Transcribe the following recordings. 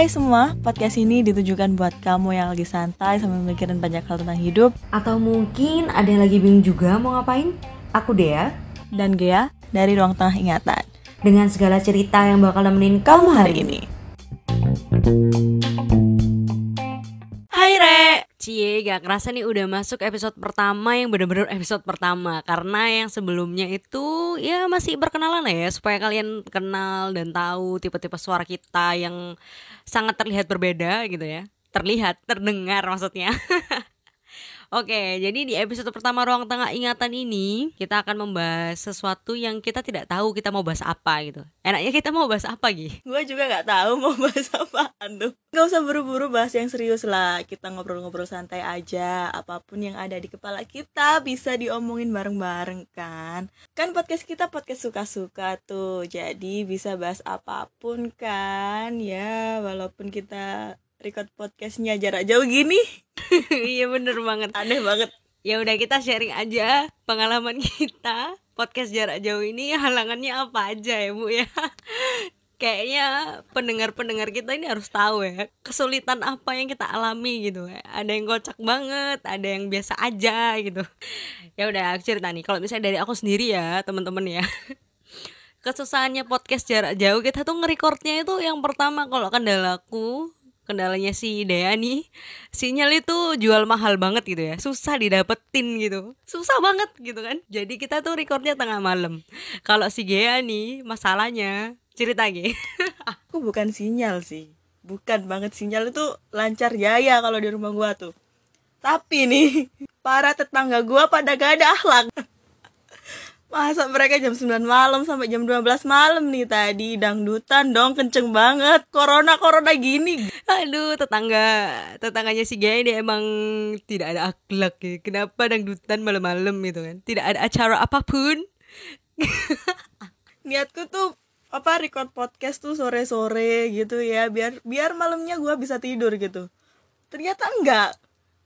Hai semua, podcast ini ditujukan buat kamu yang lagi santai sambil mikirin banyak hal tentang hidup Atau mungkin ada yang lagi bingung juga mau ngapain? Aku Dea dan Gea dari Ruang Tengah Ingatan. dengan segala cerita yang bakal nemenin Kamu hari ini. Re Cie gak kerasa nih udah masuk episode pertama yang bener-bener episode pertama. Karena yang sebelumnya itu ya masih berkenalan ya Supaya kalian kenal dan tahu tipe-tipe suara kita yang sangat terlihat berbeda gitu ya. Terlihat, terdengar maksudnya Oke, jadi di episode pertama Ruang Tengah Ingatan ini kita akan membahas sesuatu yang kita tidak tahu kita mau bahas apa gitu. Enaknya kita mau bahas apa Gi? Gue juga gak tahu mau bahas apaan tuh. Gak usah buru-buru bahas yang serius lah. Kita ngobrol-ngobrol santai aja. Apa pun yang ada di kepala kita bisa diomongin bareng-bareng kan. Kan podcast kita podcast suka-suka tuh. Jadi bisa bahas apa pun kan. Ya, walaupun kita record podcastnya jarak jauh gini. Iya bener banget. Aneh banget. ya udah kita sharing aja pengalaman kita podcast jarak jauh ini. Halangannya apa aja ya bu ya? Kayaknya pendengar-pendengar kita ini harus tahu ya kesulitan apa yang kita alami gitu ada yang kocak banget ada yang biasa aja gitu. Ya udah aku cerita nih. Kalau misalnya dari aku sendiri ya teman-teman ya. Kesusahannya podcast jarak jauh kita tuh ngerekordnya itu yang pertama. Kalau kendalaku kendalanya si Dea nih sinyal itu jual mahal banget gitu ya susah didapetin gitu susah banget gitu kan jadi kita tuh recordnya tengah malam kalau si Gea nih masalahnya cerita Ge Aku bukan sinyal sih. Bukan banget sinyal itu lancar jaya kalau di rumah gua tuh. Tapi nih, para tetangga gua pada gak ada akhlak. Masa mereka jam 9 malam sampai jam 12 malam nih tadi dangdutan dong kenceng banget. Corona corona gini. aduh tetangga tetangganya si Gea ini emang tidak ada akhlak ya kenapa dangdutan malam-malam gitu kan tidak ada acara apa pun Niatku tuh apa record podcast tuh sore-sore gitu ya biar biar malamnya gua bisa tidur gitu. Ternyata enggak.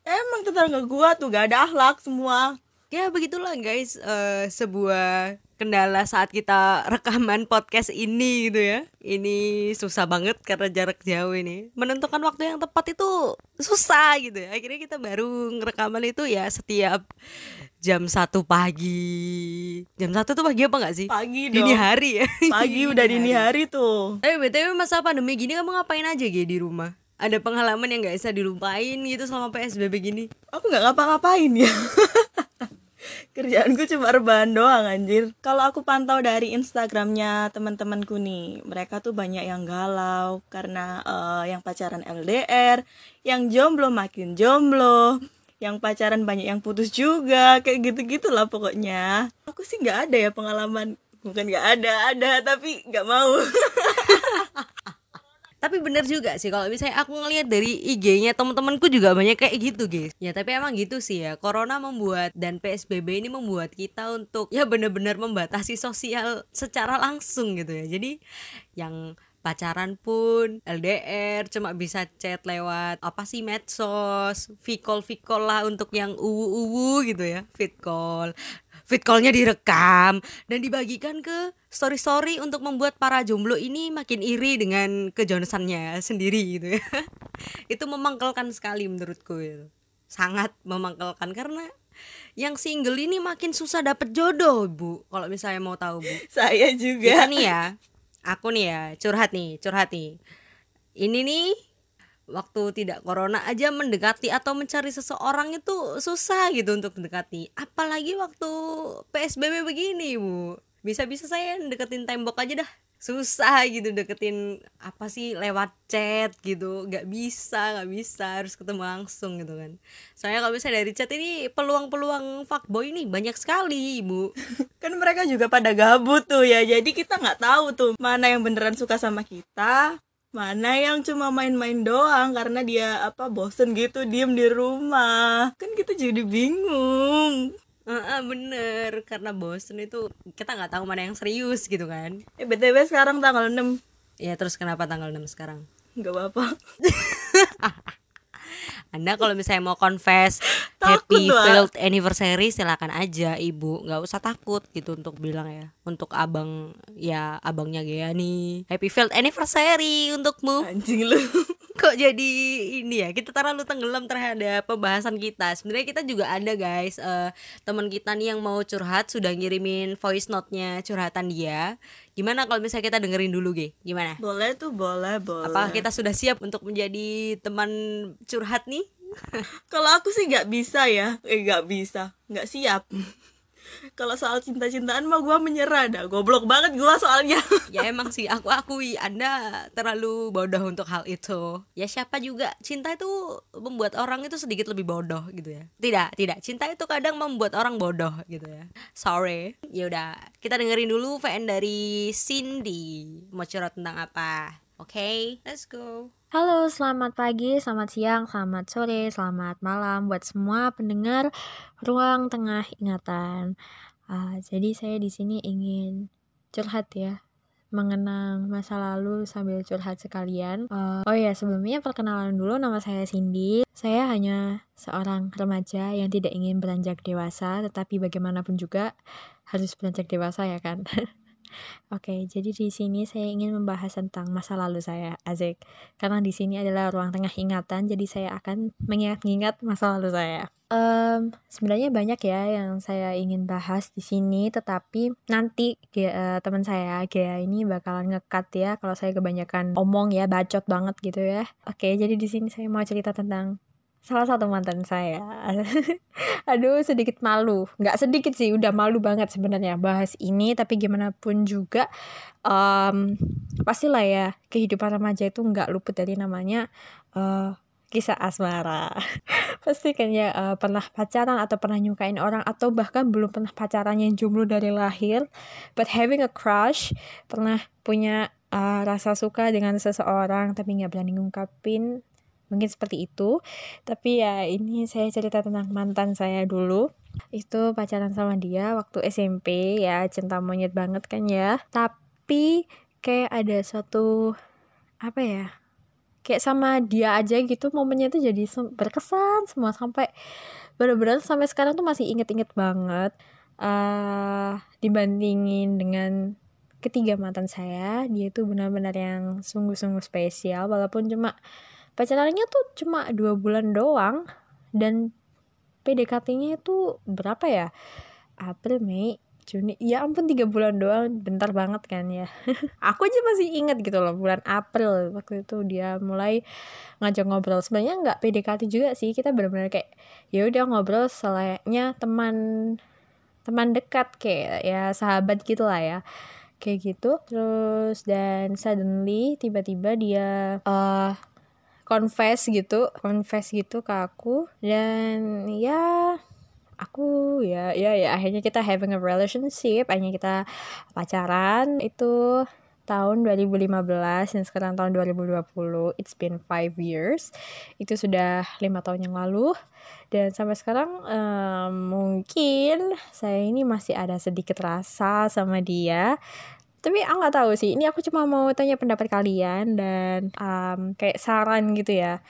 Emang tetangga gua tuh gak ada akhlak semua. Ya begitulah guys eh, sebuah kendala saat kita rekaman podcast ini gitu ya. Ini susah banget karena jarak jauh ini. Menentukan waktu yang tepat itu susah gitu ya. Akhirnya kita baru ngerekaman itu ya setiap jam satu pagi. Jam satu tuh pagi apa nggak sih? Pagi dong. dini hari ya. Pagi udah dini hari. tuh. tapi btw masa pandemi gini kamu ngapain aja gitu di rumah ada pengalaman yang nggak bisa dilupain gitu selama psbb gini Aku nggak ngapa-ngapain ya. Kerjaanku cuma rebahan doang anjir. Kalau aku pantau dari Instagramnya teman-temanku nih, mereka tuh banyak yang galau karena eh, yang pacaran LDR, yang jomblo makin jomblo, yang pacaran banyak yang putus juga, kayak gitu-gitu lah pokoknya. Aku sih nggak ada ya pengalaman, bukan nggak ada, ada tapi nggak mau. tapi bener juga sih kalau misalnya aku ngelihat dari IG-nya teman-temanku juga banyak kayak gitu guys. Ya tapi emang gitu sih ya corona membuat dan PSBB ini membuat kita untuk ya bener-bener membatasi sosial secara langsung gitu ya. Jadi yang pacaran pun LDR cuma bisa chat lewat apa sih medsos vicall vicall lah untuk yang uwu uwu gitu ya fit call fit callnya direkam dan dibagikan ke story story untuk membuat para jomblo ini makin iri dengan kejonesannya sendiri gitu ya. Itu memangkalkan sekali menurutku itu. Sangat memangkalkan karena yang single ini makin susah dapet jodoh bu. Kalau misalnya mau tahu bu. Saya kita juga. nih ya. Aku nih ya curhat nih curhat nih. Ini nih waktu tidak corona aja mendekati atau mencari seseorang itu susah gitu untuk mendekati. Apalagi waktu psbb begini bu. Bisa-bisa saya deketin tembok aja dah. Susah gitu deketin apa sih lewat chat gitu. Nggak bisa nggak bisa harus ketemu langsung gitu kan. Soalnya kalau misalnya dari chat ini peluang-peluang fuckboy ini banyak sekali ibu kan mereka juga pada gabut tuh ya. Jadi kita nggak tahu tuh mana yang beneran suka sama kita mana yang cuma main-main doang karena dia apa bosen gitu diem di rumah. Kan kita jadi bingung. Heeh, bener. Karena bosen itu kita nggak tahu mana yang serius gitu kan. Eh btw sekarang tanggal 6 ya terus kenapa tanggal 6 sekarang? Nggak apa-apa. Anda kalau misalnya mau confess happy Takut, failed anniversary silakan aja ibu. Nggak usah takut gitu untuk bilang ya. Untuk abang ya abangnya Gea nih. Happy failed anniversary untukmu. Anjing lu. Kok jadi ini ya? Kita terlalu tenggelam terhadap pembahasan kita. Sebenarnya kita juga ada guys. Eh, teman kita nih yang mau curhat sudah ngirimin voice note-nya curhatan dia. Gimana kalau misalnya kita dengerin dulu Ge? Gimana? Boleh tuh boleh boleh. apakah kita sudah siap untuk menjadi teman curhat nih kalau aku sih nggak bisa ya. Eh nggak bisa. Nggak siap. Kalau soal cinta-cintaan mah gua menyerah dah. Goblok banget gua soalnya. Ya emang sih. Aku akui anda terlalu bodoh untuk hal itu. Ya siapa juga. Cinta itu membuat orang itu sedikit lebih bodoh gitu ya. Tidak tidak. Cinta itu kadang membuat orang bodoh gitu ya. Sorry. Ya udah kita dengerin dulu VN dari Cindy. Mau curhat tentang apa? Oke? Let's go Halo, selamat pagi, selamat siang, selamat sore, selamat malam buat semua pendengar ruang tengah ingatan. Ah, jadi saya di sini ingin curhat ya, mengenang masa lalu sambil curhat sekalian. Ah, oh ya, sebelumnya perkenalan dulu nama saya Cindy. Saya hanya seorang remaja yang tidak ingin beranjak dewasa, tetapi bagaimanapun juga harus beranjak dewasa ya kan. Oke, jadi di sini saya ingin membahas tentang masa lalu saya, Azik. Karena di sini adalah ruang tengah ingatan, jadi saya akan mengingat-ingat masa lalu saya. Em, sebenarnya banyak ya yang saya ingin bahas di sini, tetapi nanti eh, teman saya Gea ini bakalan ngekat ya kalau saya kebanyakan omong ya, bacot banget gitu ya. Oke, jadi di sini saya mau cerita tentang salah satu mantan saya. Aduh, sedikit malu. Nggak sedikit sih, udah malu banget sebenarnya bahas ini. Tapi gimana pun juga, em, pastilah ya kehidupan remaja itu nggak luput dari namanya eh, kisah asmara. Pasti kan ya eh, pernah pacaran atau pernah nyukain orang atau bahkan belum pernah pacaran yang jomblo dari lahir, but having a crush, pernah punya eh, rasa suka dengan seseorang tapi nggak berani ngungkapin mungkin seperti itu. Tapi ya ini saya cerita tentang mantan saya dulu. Itu pacaran sama dia waktu SMP ya cinta monyet banget kan ya. Tapi kayak ada suatu apa ya kayak sama dia aja gitu momennya tuh jadi berkesan semua sampai bener-bener sampai sekarang tuh masih inget-inget banget eh dibandingin dengan ketiga mantan saya. Dia tuh benar-benar yang sungguh-sungguh spesial walaupun cuma pacarannya tuh cuma dua bulan doang. Dan PDKT-nya itu berapa ya? April Mei Juni. Ya ampun tiga bulan doang. Bentar banget kan ya. Aku aja masih inget gitu loh bulan April. Waktu itu dia mulai ngajak ngobrol. Sebenarnya nggak PDKT juga sih. Kita benar-benar kayak ya udah ngobrol selayaknya teman teman dekat kayak ya sahabat gitu lah ya. Kayak gitu. Terus dan suddenly tiba-tiba dia eh confess gitu confess gitu ke aku. Dan ya aku ya ya ya akhirnya kita having a relationship akhirnya kita pacaran. Itu tahun 2015 dan sekarang tahun 2020 it's been five years. Itu sudah lima tahun yang lalu. Dan sampai sekarang em, mungkin saya ini masih ada sedikit rasa sama dia tapi aku nggak tahu sih. Ini aku cuma mau tanya pendapat kalian dan um, kayak saran gitu ya.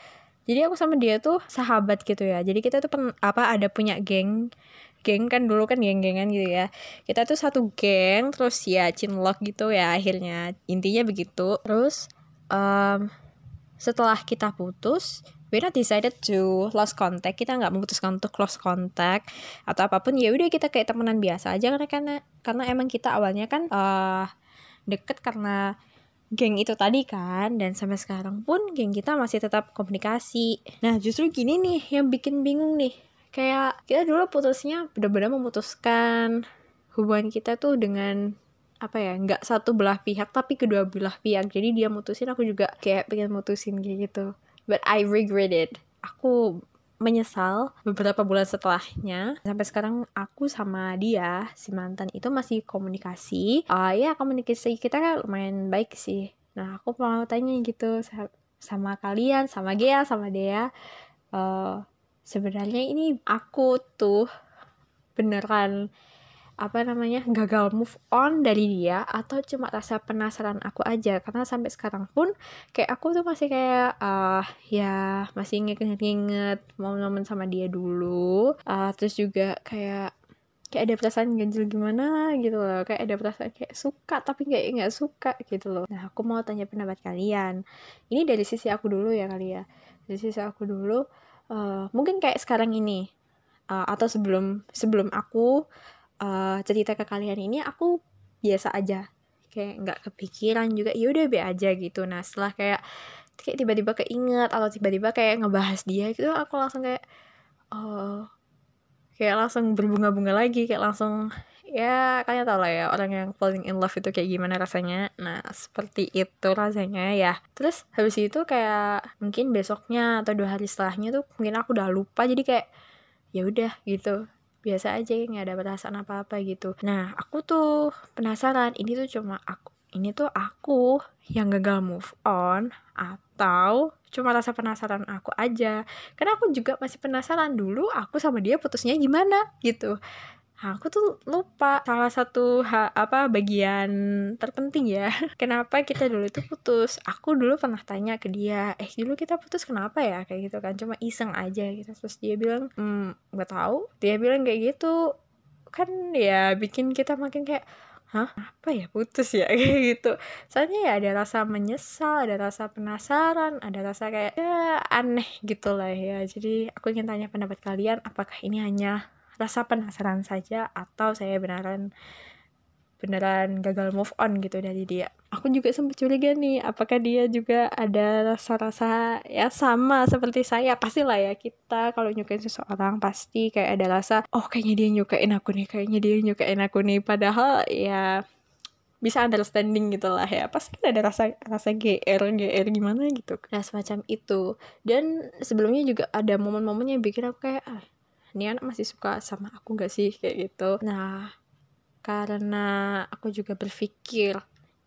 Jadi aku sama dia tuh sahabat gitu ya. Jadi kita tuh pen- apa ada punya geng. Geng kan dulu kan geng-gengan gitu ya. Kita tuh satu geng terus ya cinlok gitu ya akhirnya. Intinya begitu. Terus um, setelah kita putus we not decided to lost contact. Kita nggak memutuskan untuk lost contact atau apa pun. Ya udah kita kayak temenan biasa aja karena karena karena emang kita awalnya kan eh deket karena geng itu tadi kan dan sampai sekarang pun geng kita masih tetap komunikasi. Nah justru gini nih yang bikin bingung nih. Kayak kita dulu putusnya benar-benar memutuskan hubungan kita tuh dengan apa ya nggak satu belah pihak tapi kedua belah pihak. Jadi dia mutusin aku juga kayak pengen mutusin kayak gitu. But I regret it aku menyesal beberapa bulan setelahnya. Sampai sekarang aku sama dia si mantan itu masih komunikasi. Ah ya komunikasi kita kan lumayan baik sih. Nah aku mau tanya gitu sa- sama kalian sama Gea sama Dea eh sebenarnya ini aku tuh beneran apa namanya gagal move on dari dia atau cuma rasa penasaran aku aja. Karena sampai sekarang pun kayak aku tuh masih kayak uh, ya masih inget-inget momen-momen sama dia dulu. Uh, terus juga kayak kayak ada perasaan ganjil gimana gitu loh. Kayak ada perasaan kayak suka tapi nggak nggak suka gitu loh. Nah aku mau tanya pendapat kalian. Ini dari sisi aku dulu ya kali ya. Dari sisi aku dulu uh, mungkin kayak sekarang ini uh, atau sebelum sebelum aku uh, cerita ke kalian ini aku biasa aja. Kayak nggak kepikiran juga ya udah be aja gitu. Nah setelah kayak kayak tiba-tiba keinget atau tiba-tiba kayak ngebahas dia gitu aku langsung kayak oh kayak langsung berbunga-bunga lagi kayak langsung ya kalian tau lah ya orang yang falling in love itu kayak gimana rasanya. Nah seperti itu rasanya ya. Terus habis itu kayak mungkin besoknya atau dua hari setelahnya tuh mungkin aku udah lupa jadi kayak ya udah gitu biasa aja nggak ada perasaan apa apa gitu. Nah aku tuh penasaran ini tuh cuma aku ini tuh aku yang gagal move on atau cuma rasa penasaran aku aja? Karena aku juga masih penasaran dulu aku sama dia putusnya gimana gitu aku tuh lupa salah satu ha, apa bagian terpenting ya. Kenapa kita dulu itu putus? Aku dulu pernah tanya ke dia eh dulu kita putus kenapa ya? Kayak gitu kan cuma iseng aja gitu. Terus dia bilang hmm nggak tahu. Dia bilang kayak gitu. Kan ya bikin kita makin kayak hah apa ya putus ya? Kayak gitu. Soalnya ya ada rasa menyesal ada rasa penasaran ada rasa kayak ya aneh gitu lah ya. Jadi aku ingin tanya pendapat kalian apakah ini hanya rasa penasaran saja atau saya beneran beneran gagal move on gitu dari dia. Aku juga sempat curiga nih, apakah dia juga ada rasa-rasa ya sama seperti saya. Pastilah ya kita kalau nyukain seseorang pasti kayak ada rasa, oh kayaknya dia nyukain aku nih, kayaknya dia nyukain aku nih. Padahal ya bisa understanding gitu lah ya pasti kan ada rasa rasa gr gr gimana gitu nah semacam itu dan sebelumnya juga ada momen-momen yang bikin aku kayak ah, ini anak masih suka sama aku gak sih kayak gitu nah karena aku juga berpikir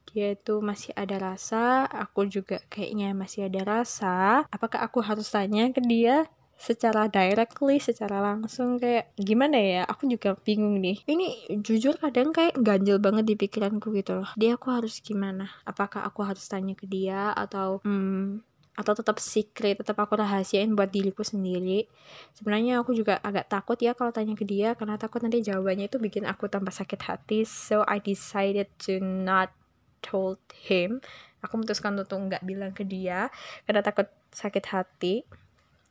dia itu masih ada rasa aku juga kayaknya masih ada rasa apakah aku harus tanya ke dia secara directly, secara langsung kayak gimana ya? Aku juga bingung nih. Ini jujur kadang kayak ganjil banget di pikiranku gitu loh. Dia aku harus gimana? Apakah aku harus tanya ke dia atau hmm, atau tetap secret tetap aku rahasiain buat diriku sendiri. Sebenarnya aku juga agak takut ya kalau tanya ke dia karena takut nanti jawabannya itu bikin aku tambah sakit hati. So I decided to not told him. Aku memutuskan untuk nggak bilang ke dia karena takut sakit hati.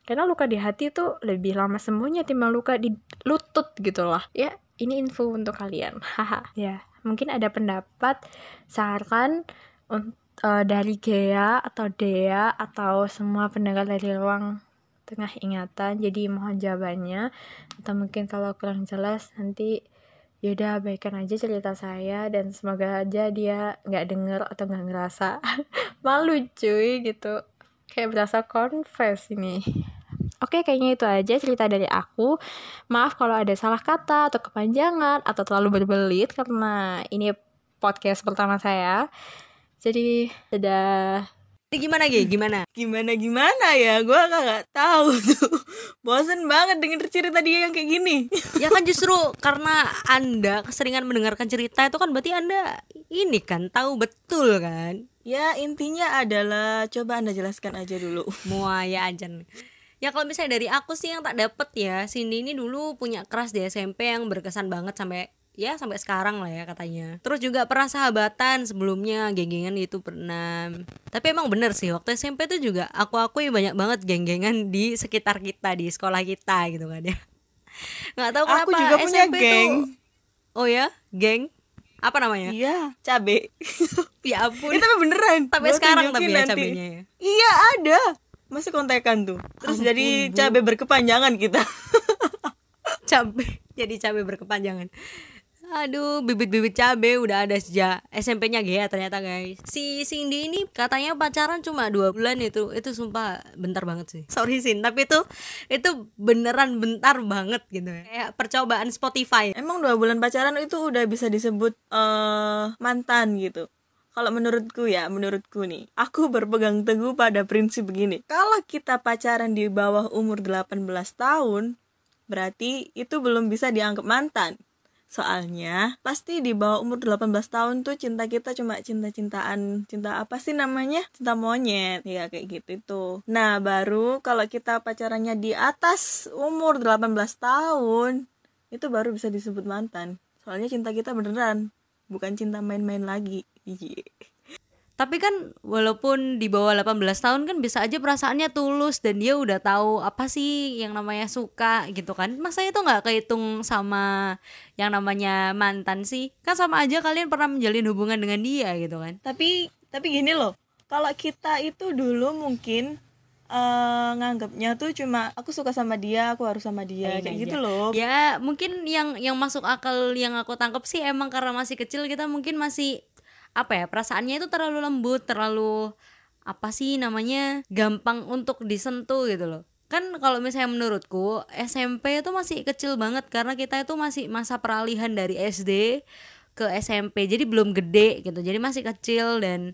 Karena luka di hati itu lebih lama sembuhnya timbang luka di lutut gitu loh. Ya ini info untuk kalian. Haha. Ya mungkin ada pendapat saran untuk uh, dari Gea atau Dea atau semua pendengar dari ruang tengah ingatan jadi mohon jawabannya atau mungkin kalau kurang jelas nanti yaudah abaikan aja cerita saya dan semoga aja dia nggak denger atau nggak ngerasa malu cuy gitu kayak berasa confess ini Oke, kayaknya itu aja cerita dari aku. Maaf kalau ada salah kata atau kepanjangan atau terlalu berbelit karena ini podcast pertama saya. Jadi ada ini gimana Gi? Gimana? Gimana gimana ya? Gue gak tahu tuh. Bosen banget denger cerita dia yang kayak gini. ya kan justru karena Anda keseringan mendengarkan cerita itu kan berarti Anda ini kan tahu betul kan? Ya intinya adalah coba Anda jelaskan aja dulu. Muaya aja. Ya kalau misalnya dari aku sih yang tak dapet ya Cindy ini dulu punya keras di SMP yang berkesan banget sampai ya sampai sekarang lah ya katanya. Terus juga pernah sahabatan sebelumnya geng-gengan itu pernah tapi emang bener sih waktu SMP tuh juga aku akui banyak banget geng-gengan di sekitar kita di sekolah kita gitu kan ya. Nggak tahu kenapa aku juga SMP punya geng tuh oh ya geng? Apa namanya? Iya. Cabe. Ya ampun. Itu tapi beneran. Gua sekarang tapi ya cabenya ya. Iya ada. Masih kontekan tuh. Terus Ampun, jadi Bu. cabe berkepanjangan kita. Cabe. Jadi cabe berkepanjangan Aduh, bibit-bibit cabe udah ada sejak SMP-nya Gea ternyata guys. Si Cindy ini katanya pacaran cuma dua bulan itu, itu sumpah bentar banget sih. Sorry Sin, tapi itu itu beneran bentar banget gitu. Kayak percobaan Spotify. emang dua bulan pacaran itu udah bisa disebut eh mantan gitu kalau menurutku ya, menurutku nih, aku berpegang teguh pada prinsip begini. Kalau kita pacaran di bawah umur 18 tahun, berarti itu belum bisa dianggap mantan. Soalnya pasti di bawah umur 18 tahun tuh cinta kita cuma cinta-cintaan, cinta apa sih namanya? Cinta monyet. Ya kayak gitu itu. Nah, baru kalau kita pacarannya di atas umur 18 tahun, itu baru bisa disebut mantan. Soalnya cinta kita beneran, bukan cinta main-main lagi. Iya. Tapi kan walaupun di bawah 18 tahun kan bisa aja perasaannya tulus dan dia udah tahu apa sih yang namanya suka gitu kan. Masa itu nggak kehitung sama yang namanya mantan sih? Kan sama aja kalian pernah menjalin hubungan dengan dia gitu kan. Tapi tapi gini loh, kalau kita itu dulu mungkin uh, nganggapnya tuh cuma aku suka sama dia, aku harus sama dia Iya, kayak iya. gitu loh. Ya mungkin yang yang masuk akal yang aku tangkap sih emang karena masih kecil kita mungkin masih apa ya perasaannya itu terlalu lembut, terlalu apa sih namanya gampang untuk disentuh gitu loh. Kan kalau misalnya menurutku SMP itu masih kecil banget karena kita itu masih masa peralihan dari SD ke SMP. Jadi belum gede gitu. Jadi masih kecil dan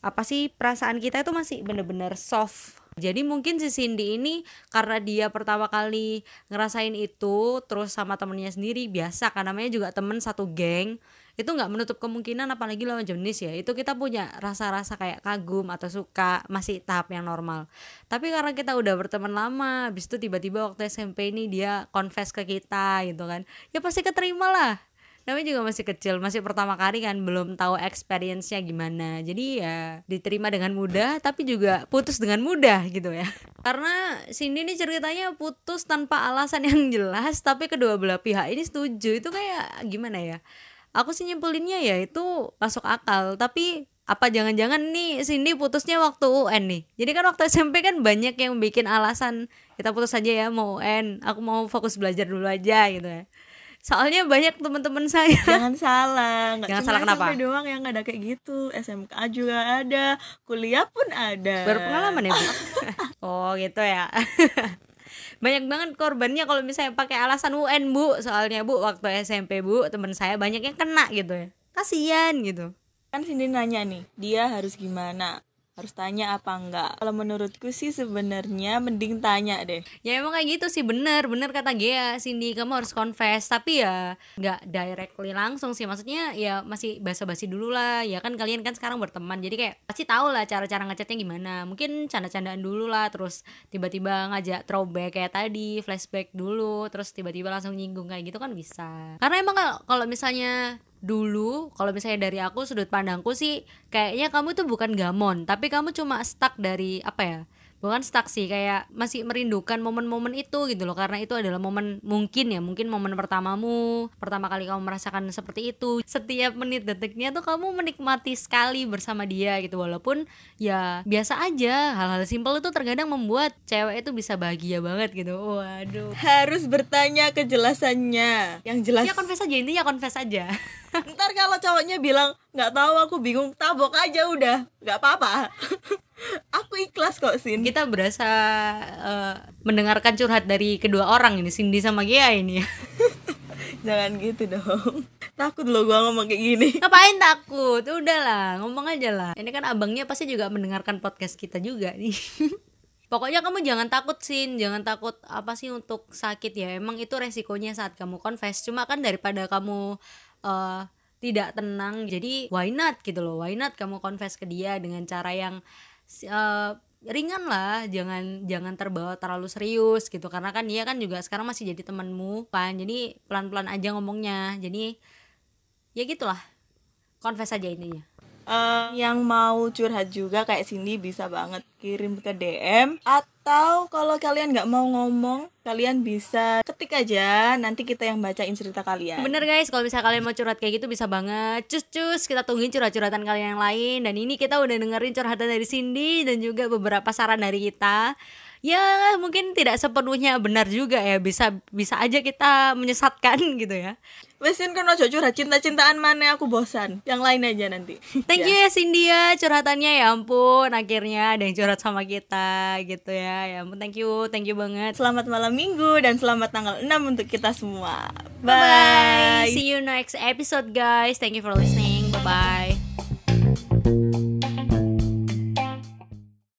apa sih perasaan kita itu masih bener-bener soft jadi mungkin si Cindy ini karena dia pertama kali ngerasain itu terus sama temennya sendiri biasa kan namanya juga temen satu geng itu nggak menutup kemungkinan apalagi lawan jenis ya. Itu kita punya rasa-rasa kayak kagum atau suka masih tahap yang normal. Tapi karena kita udah berteman lama habis itu tiba-tiba waktu SMP ini dia confess ke kita gitu kan. Ya pasti keterima lah. Namanya juga masih kecil masih pertama kali kan belum tahu experience-nya gimana. Jadi ya diterima dengan mudah tapi juga putus dengan mudah gitu ya. Karena Cindy ini ceritanya putus tanpa alasan yang jelas tapi kedua belah pihak ini setuju. Itu kayak gimana ya aku sih nyimpulinnya ya itu masuk akal. Tapi apa jangan-jangan nih Cindy putusnya waktu UN nih? Jadi kan waktu SMP kan banyak yang bikin alasan kita putus aja ya mau UN aku mau fokus belajar dulu aja gitu ya. Soalnya banyak teman-teman saya. Jangan salah, nggak Jangan salah kenapa? SMP doang yang ada kayak gitu. SMK juga ada, kuliah pun ada. berpengalaman ya bu? Oh gitu ya banyak banget korbannya kalau misalnya pakai alasan UN bu. Soalnya bu waktu SMP bu teman saya banyak yang kena gitu ya. Kasihan gitu. Kan Cindy nanya nih, dia harus gimana? Harus tanya apa enggak? Kalau menurutku sih sebenarnya mending tanya deh. ya emang kayak gitu sih. Bener bener kata Gea Cindy. Kamu harus confess. Tapi ya nggak directly langsung sih. Maksudnya ya masih basa-basi dulu lah. Ya kan kalian kan sekarang berteman. Jadi kayak pasti tahu lah cara-cara ngechatnya gimana. Mungkin canda-candaan dulu lah. Terus tiba-tiba ngajak throwback kayak tadi flashback dulu. Terus tiba-tiba langsung nyinggung kayak gitu kan bisa. Karena emang kalau kalau misalnya dulu kalau misalnya dari aku sudut pandangku sih kayaknya kamu tuh bukan gamon tapi kamu cuma stuck dari apa ya bukan stuck sih kayak masih merindukan momen-momen itu gitu loh karena itu adalah momen mungkin ya mungkin momen pertamamu pertama kali kamu merasakan seperti itu setiap menit detiknya tuh kamu menikmati sekali bersama dia gitu walaupun ya biasa aja hal-hal simpel itu terkadang membuat cewek itu bisa bahagia banget gitu waduh Harus bertanya kejelasannya. Yang jelas. ya confess aja intinya confess aja Ntar kalau cowoknya bilang nggak tahu aku bingung, tabok aja udah, nggak apa-apa. Aku ikhlas kok Sin. kita berasa eh, mendengarkan curhat dari kedua orang ini Cindy sama Gia ini Jangan gitu dong. Takut loh gua ngomong kayak gini. Ngapain takut? Udahlah, ngomong aja lah. Ini kan abangnya pasti juga mendengarkan podcast kita juga nih. Pokoknya kamu jangan takut Sin, jangan takut apa sih untuk sakit ya. Emang itu resikonya saat kamu confess. Cuma kan daripada kamu eh, tidak tenang, jadi why not gitu loh. Why not kamu confess ke dia dengan cara yang eh, ringan lah, jangan jangan terbawa terlalu serius gitu. Karena kan dia kan juga sekarang masih jadi temanmu kan. Jadi pelan-pelan aja ngomongnya. Jadi ya gitulah confess aja intinya Eh, yang mau curhat juga kayak Cindy bisa banget kirim ke DM atau kalau kalian nggak mau ngomong kalian bisa ketik aja. Nanti kita yang bacain cerita kalian. Bener guys. Kalau misalnya kalian mau curhat kayak gitu bisa banget. Cus cus. Kita tungguin curhat-curhatan kalian yang lain. Dan ini kita udah dengerin curhatan dari Cindy dan juga beberapa saran dari kita ya mungkin tidak sepenuhnya benar juga ya bisa bisa aja kita menyesatkan gitu ya. Wesin kan ojo curhat. Cinta-cintaan mana? Aku bosan. Yang lain aja nanti. Thank you ya. Cindy ya curhatannya ya ampun akhirnya ada yang curhat sama kita gitu ya. Ya ampun thank you thank you banget. Selamat malam minggu dan selamat tanggal 6 untuk kita semua. Bye bye. See you next episode guys. Thank you for listening. Bye bye